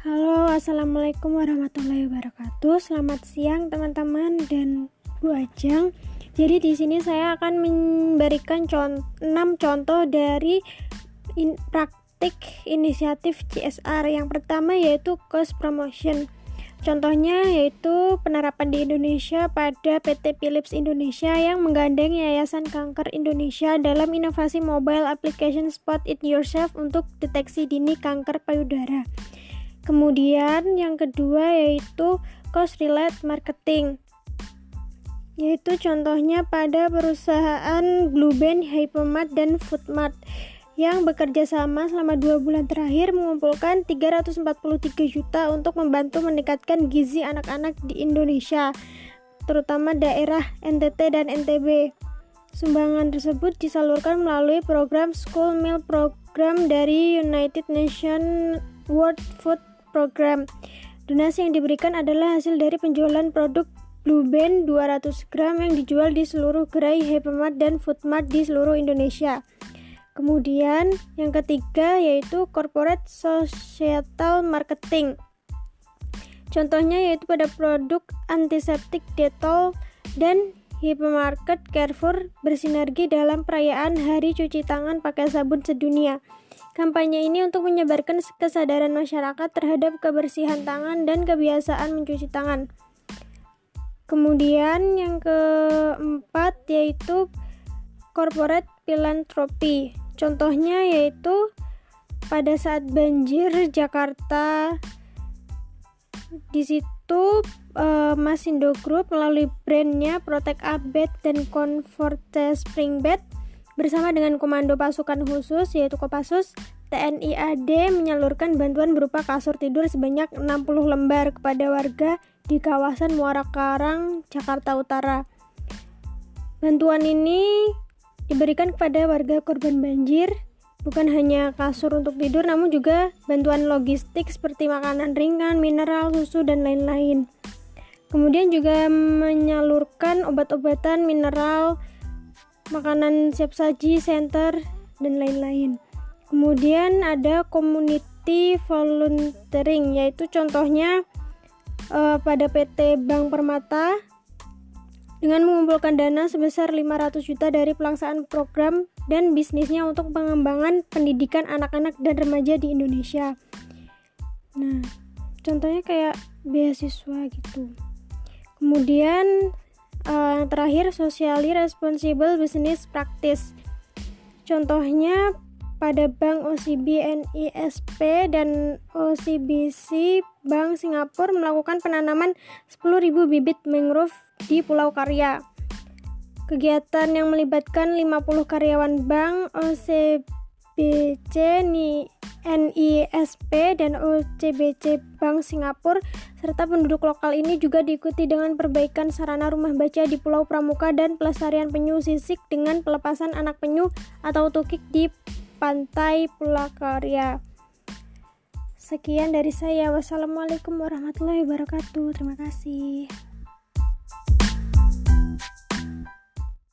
Assalamualaikum warahmatullahi wabarakatuh. Selamat siang teman-teman dan Bu Ajeng. Jadi di sini saya akan memberikan contoh, 6 contoh dari in, praktik inisiatif CSR. Yang pertama yaitu cost promotion. Contohnya yaitu penerapan di Indonesia pada PT Philips Indonesia yang menggandeng Yayasan Kanker Indonesia dalam inovasi mobile application Spot It Yourself untuk deteksi dini kanker payudara. Kemudian yang kedua yaitu cost related marketing. Yaitu contohnya pada perusahaan Blueband, Hypermart, dan Foodmart yang bekerja sama selama dua bulan terakhir mengumpulkan 343 juta untuk membantu meningkatkan gizi anak-anak di Indonesia, terutama daerah NTT dan NTB. Sumbangan tersebut disalurkan melalui program School Meal Program dari United Nations World Food Program. Donasi yang diberikan adalah hasil dari penjualan produk Blue Band 200 gram yang dijual di seluruh gerai Hypermart dan Foodmart di seluruh Indonesia. Kemudian yang ketiga yaitu corporate societal marketing. Contohnya yaitu pada produk antiseptik Dettol dan Hypermarket Carrefour bersinergi dalam perayaan Hari Cuci Tangan pakai sabun sedunia. Kampanye ini untuk menyebarkan kesadaran masyarakat terhadap kebersihan tangan dan kebiasaan mencuci tangan. Kemudian yang keempat yaitu corporate philanthropy. Contohnya yaitu pada saat banjir Jakarta di situ uh, Masindo Group melalui brandnya Protect Abed dan Comfort Spring Bed bersama dengan Komando Pasukan Khusus yaitu Kopassus TNI AD menyalurkan bantuan berupa kasur tidur sebanyak 60 lembar kepada warga di kawasan Muara Karang, Jakarta Utara. Bantuan ini diberikan kepada warga korban banjir bukan hanya kasur untuk tidur namun juga bantuan logistik seperti makanan ringan, mineral, susu dan lain-lain. Kemudian juga menyalurkan obat-obatan, mineral, makanan siap saji, center dan lain-lain. Kemudian ada community volunteering yaitu contohnya uh, pada PT Bank Permata dengan mengumpulkan dana sebesar 500 juta dari pelaksanaan program dan bisnisnya untuk pengembangan pendidikan anak-anak dan remaja di Indonesia. Nah, contohnya kayak beasiswa gitu. Kemudian uh, terakhir socially responsible business practice. Contohnya pada Bank OCB NISP dan OCBC Bank Singapura melakukan penanaman 10.000 bibit mangrove di Pulau Karya. Kegiatan yang melibatkan 50 karyawan bank OCBC NISP dan OCBC Bank Singapura serta penduduk lokal ini juga diikuti dengan perbaikan sarana rumah baca di Pulau Pramuka dan pelestarian penyu sisik dengan pelepasan anak penyu atau tukik di pantai Pulakarya. Sekian dari saya. Wassalamualaikum warahmatullahi wabarakatuh. Terima kasih.